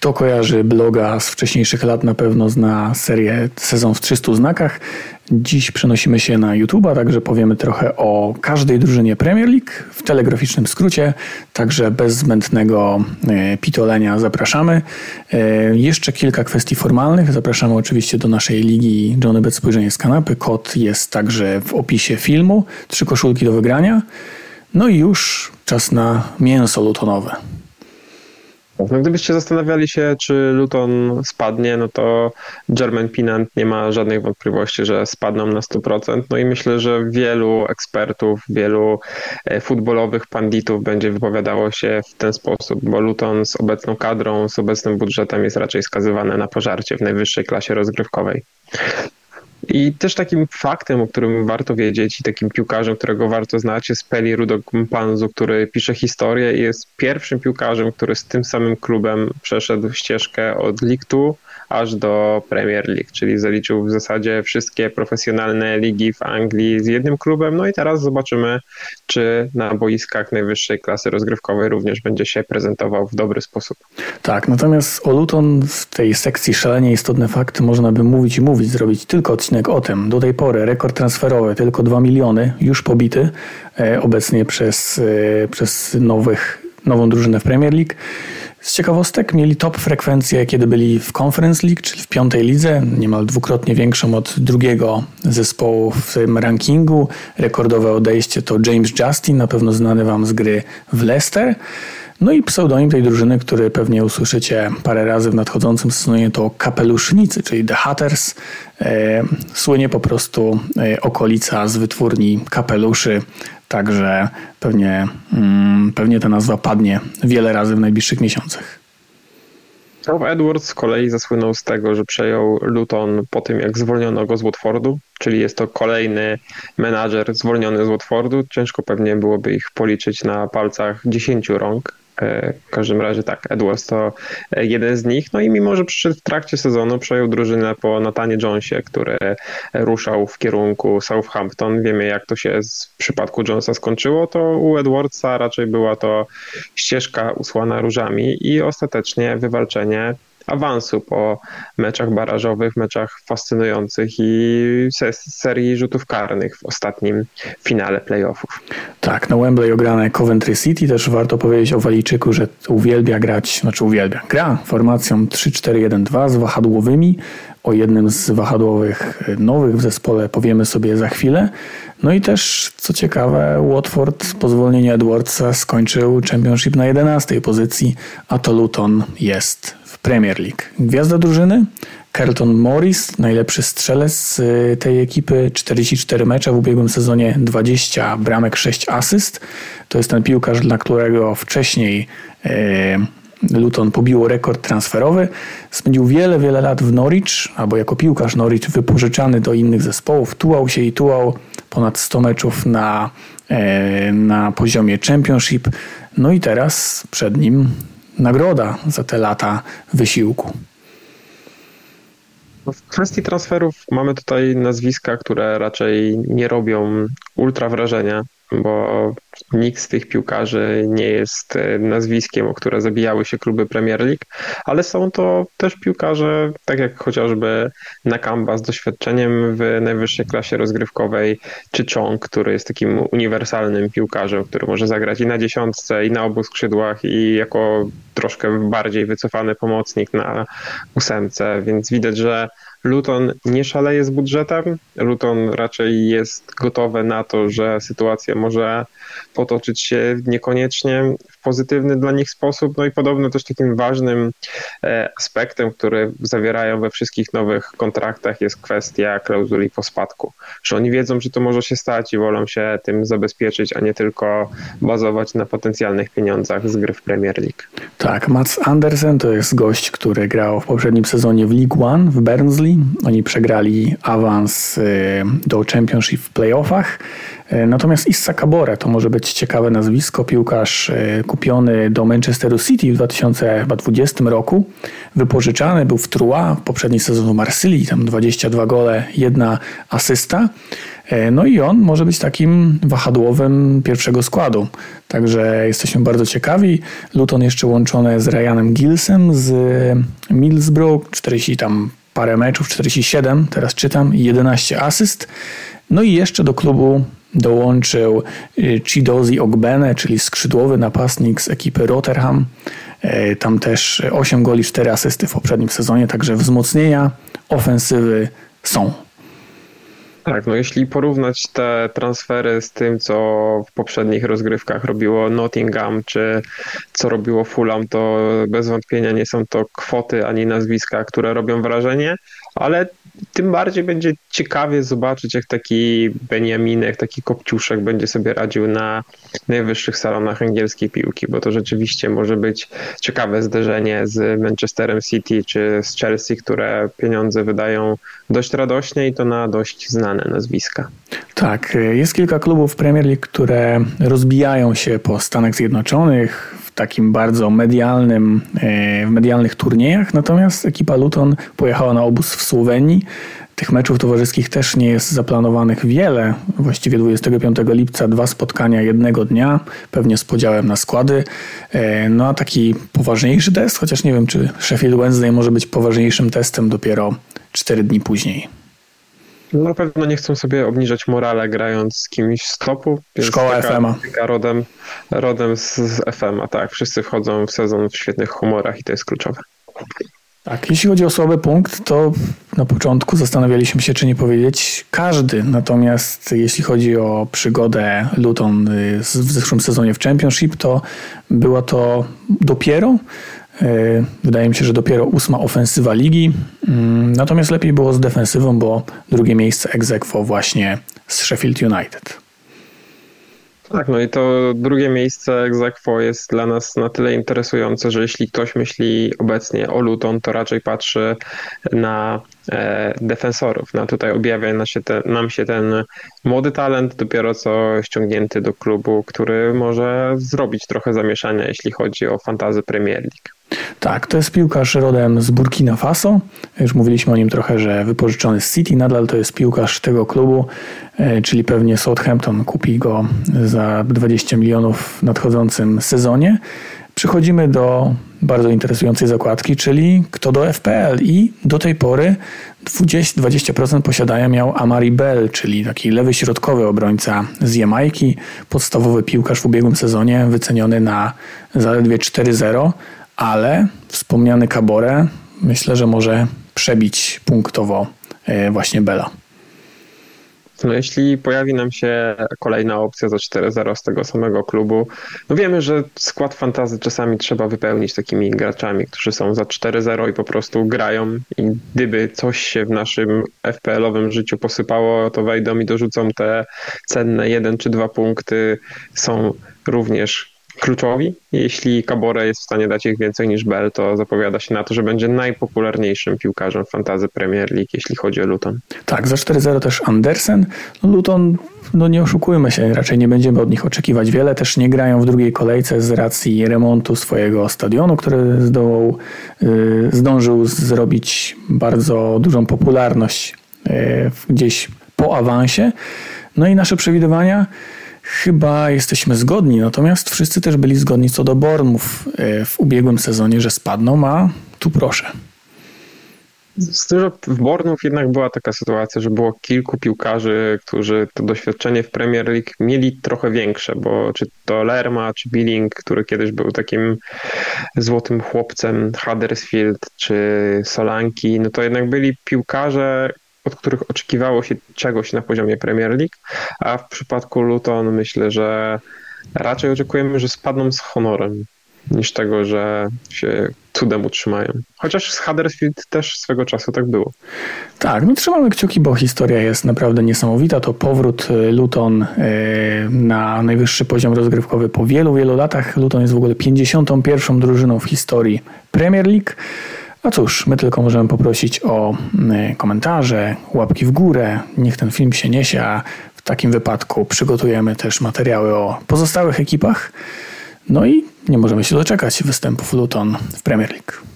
Kto kojarzy bloga z wcześniejszych lat na pewno zna serię Sezon w 300 znakach. Dziś przenosimy się na YouTube'a, także powiemy trochę o każdej drużynie Premier League w telegraficznym skrócie, także bez zbędnego e, pitolenia zapraszamy. E, jeszcze kilka kwestii formalnych. Zapraszamy oczywiście do naszej ligi Johnny Bet Spojrzenie z kanapy. Kod jest także w opisie filmu. Trzy koszulki do wygrania. No i już czas na mięso lutonowe. No, gdybyście zastanawiali się, czy Luton spadnie, no to German Pinant nie ma żadnych wątpliwości, że spadną na 100%. No i myślę, że wielu ekspertów, wielu e, futbolowych panditów będzie wypowiadało się w ten sposób, bo Luton z obecną kadrą, z obecnym budżetem jest raczej skazywane na pożarcie w najwyższej klasie rozgrywkowej. I też takim faktem, o którym warto wiedzieć i takim piłkarzem, którego warto znać jest Peli Rudok Mpanzu, który pisze historię i jest pierwszym piłkarzem, który z tym samym klubem przeszedł ścieżkę od 2 aż do Premier League, czyli zaliczył w zasadzie wszystkie profesjonalne ligi w Anglii z jednym klubem. No i teraz zobaczymy, czy na boiskach najwyższej klasy rozgrywkowej również będzie się prezentował w dobry sposób. Tak, natomiast o Luton w tej sekcji szalenie istotne fakty można by mówić i mówić, zrobić tylko odcinek o tym. Do tej pory rekord transferowy tylko 2 miliony, już pobity e, obecnie przez, e, przez nowych, nową drużynę w Premier League. Z ciekawostek mieli top frekwencję, kiedy byli w Conference League, czyli w piątej lidze, niemal dwukrotnie większą od drugiego zespołu w tym rankingu. Rekordowe odejście to James Justin, na pewno znany Wam z gry w Leicester. No i pseudonim tej drużyny, który pewnie usłyszycie parę razy w nadchodzącym sezonie, to Kapelusznicy, czyli The Hatters. E, słynie po prostu e, okolica z wytwórni kapeluszy Także pewnie, mm, pewnie ta nazwa padnie wiele razy w najbliższych miesiącach. Rob Edwards z kolei zasłynął z tego, że przejął Luton po tym, jak zwolniono go z Watfordu, czyli jest to kolejny menadżer zwolniony z Watfordu. Ciężko pewnie byłoby ich policzyć na palcach dziesięciu rąk. E, w każdym razie tak, Edwards to jeden z nich. No i mimo, że przyszedł w trakcie sezonu, przejął drużynę po Natanie Jonesie, który ruszał w kierunku Southampton. Wiemy, jak to się w przypadku Jonesa skończyło. To u Edwardsa raczej była to ścieżka usłana różami i ostatecznie wywalczenie awansu po meczach barażowych, meczach fascynujących i serii rzutów karnych w ostatnim finale playoffów. Tak, na Wembley ograne Coventry City. Też warto powiedzieć o Walijczyku, że uwielbia grać, znaczy uwielbia, gra formacją 3-4-1-2 z wahadłowymi. O jednym z wahadłowych nowych w zespole powiemy sobie za chwilę. No i też, co ciekawe, Watford po zwolnieniu Edwardsa skończył Championship na 11 pozycji, a to Luton jest Premier League. Gwiazda drużyny? Carlton Morris, najlepszy strzelec y, tej ekipy, 44 mecze w ubiegłym sezonie, 20 bramek, 6 asyst. To jest ten piłkarz, dla którego wcześniej y, Luton pobiło rekord transferowy. Spędził wiele, wiele lat w Norwich, albo jako piłkarz Norwich wypożyczany do innych zespołów. Tułał się i tułał ponad 100 meczów na, y, na poziomie Championship. No i teraz przed nim nagroda za te lata wysiłku. No, w kwestii transferów mamy tutaj nazwiska, które raczej nie robią ultra wrażenia bo nikt z tych piłkarzy nie jest e, nazwiskiem, o które zabijały się kluby Premier League, ale są to też piłkarze, tak jak chociażby Nakamba z doświadczeniem w najwyższej klasie rozgrywkowej, czy Chong, który jest takim uniwersalnym piłkarzem, który może zagrać i na dziesiątce, i na obu skrzydłach, i jako troszkę bardziej wycofany pomocnik na ósemce, więc widać, że Luton nie szaleje z budżetem. Luton raczej jest gotowe na to, że sytuacja może potoczyć się niekoniecznie w pozytywny dla nich sposób. No i podobno też takim ważnym e, aspektem, który zawierają we wszystkich nowych kontraktach jest kwestia klauzuli po spadku. Że oni wiedzą, że to może się stać i wolą się tym zabezpieczyć, a nie tylko bazować na potencjalnych pieniądzach z gry w Premier League. Tak, Mats Andersen to jest gość, który grał w poprzednim sezonie w League One w Barnsley. Oni przegrali awans y, do Championship w playoffach. E, natomiast Issa Kabore to może być ciekawe nazwisko, piłkarz e, kupiony do Manchesteru City w 2020 roku, wypożyczany był w Trua w poprzedniej sezonie Marsylii, tam 22 gole, jedna asysta. E, no i on może być takim wahadłowym pierwszego składu. Także jesteśmy bardzo ciekawi. Luton jeszcze łączone z Ryanem Gillsem z Middlesbrough, 40 tam parę meczów, 47, teraz czytam, 11 asyst. No i jeszcze do klubu dołączył y, Chidozi Ogbene, czyli skrzydłowy napastnik z ekipy Rotherham. E, tam też 8 goli, 4 asysty w poprzednim sezonie, także wzmocnienia ofensywy są. Tak, no jeśli porównać te transfery z tym, co w poprzednich rozgrywkach robiło Nottingham, czy co robiło Fulham, to bez wątpienia nie są to kwoty ani nazwiska, które robią wrażenie, ale tym bardziej będzie ciekawie zobaczyć, jak taki Beniaminek, taki Kopciuszek będzie sobie radził na najwyższych salonach angielskiej piłki, bo to rzeczywiście może być ciekawe zderzenie z Manchesterem City czy z Chelsea, które pieniądze wydają dość radośnie i to na dość znane nazwiska. Tak, jest kilka klubów Premier League, które rozbijają się po Stanach Zjednoczonych, takim bardzo medialnym, e, w medialnych turniejach, natomiast ekipa Luton pojechała na obóz w Słowenii. Tych meczów towarzyskich też nie jest zaplanowanych wiele. Właściwie 25 lipca dwa spotkania jednego dnia, pewnie z podziałem na składy. E, no a taki poważniejszy test, chociaż nie wiem, czy Sheffield Wednesday może być poważniejszym testem dopiero 4 dni później. Na pewno nie chcą sobie obniżać morale grając z kimś z topu. Szkoła FM-a. Rodem, rodem z, z FM-a, tak. Wszyscy wchodzą w sezon w świetnych humorach i to jest kluczowe. Tak, jeśli chodzi o słaby punkt, to na początku zastanawialiśmy się, czy nie powiedzieć każdy. Natomiast jeśli chodzi o przygodę Luton y, w zeszłym sezonie w Championship, to była to dopiero wydaje mi się, że dopiero ósma ofensywa ligi. Mm, natomiast lepiej było z defensywą, bo drugie miejsce ex właśnie z Sheffield United. Tak, no i to drugie miejsce Exequo jest dla nas na tyle interesujące, że jeśli ktoś myśli obecnie o Luton, to raczej patrzy na e, defensorów. No tutaj objawia nam się, nam się ten młody talent, dopiero co ściągnięty do klubu, który może zrobić trochę zamieszania, jeśli chodzi o fantazy Premier League. Tak, to jest piłkarz rodem z Burkina Faso. Już mówiliśmy o nim trochę, że wypożyczony z City, nadal to jest piłkarz tego klubu, e, czyli pewnie Southampton kupi go za 20 milionów w nadchodzącym sezonie. Przechodzimy do bardzo interesującej zakładki, czyli kto do FPL i do tej pory 20%, 20% posiadania miał Amari Bell, czyli taki lewy środkowy obrońca z Jamajki, podstawowy piłkarz w ubiegłym sezonie, wyceniony na zaledwie 4-0 ale wspomniany Cabore myślę, że może przebić punktowo e, właśnie Bela. No jeśli pojawi nam się kolejna opcja za 4-0 z tego samego klubu, no wiemy, że skład fantazy czasami trzeba wypełnić takimi graczami, którzy są za 4-0 i po prostu grają. I gdyby coś się w naszym FPL-owym życiu posypało, to wejdą i dorzucą te cenne 1 czy 2 punkty, są również kluczowi. Jeśli Cabore jest w stanie dać ich więcej niż Bell, to zapowiada się na to, że będzie najpopularniejszym piłkarzem fantazy Premier League, jeśli chodzi o Luton. Tak, za 4-0 też Andersen. Luton, no nie oszukujmy się, raczej nie będziemy od nich oczekiwać wiele. Też nie grają w drugiej kolejce z racji remontu swojego stadionu, który zdołał, yy, zdążył zrobić bardzo dużą popularność yy, gdzieś po awansie. No i nasze przewidywania Chyba jesteśmy zgodni, natomiast wszyscy też byli zgodni co do Bormów e, w ubiegłym sezonie, że spadną, a tu proszę. Że w Bornów jednak była taka sytuacja, że było kilku piłkarzy, którzy to doświadczenie w Premier League mieli trochę większe, bo czy to Lerma, czy Billing, który kiedyś był takim złotym chłopcem, Huddersfield, czy Solanki, no to jednak byli piłkarze, od których oczekiwało się czegoś na poziomie Premier League, a w przypadku Luton myślę, że raczej oczekujemy, że spadną z honorem niż tego, że się cudem utrzymają. Chociaż z Huddersfield też swego czasu tak było. Tak, no trzymamy kciuki, bo historia jest naprawdę niesamowita. To powrót y, Luton y, na najwyższy poziom rozgrywkowy po wielu, wielu latach. Luton jest w ogóle 51. drużyną w historii Premier League. No cóż, my tylko możemy poprosić o mm, komentarze, łapki w górę. Niech ten film się niesie, a w takim wypadku przygotujemy też materiały o pozostałych ekipach. No i nie możemy się doczekać występów Luton w Premier League.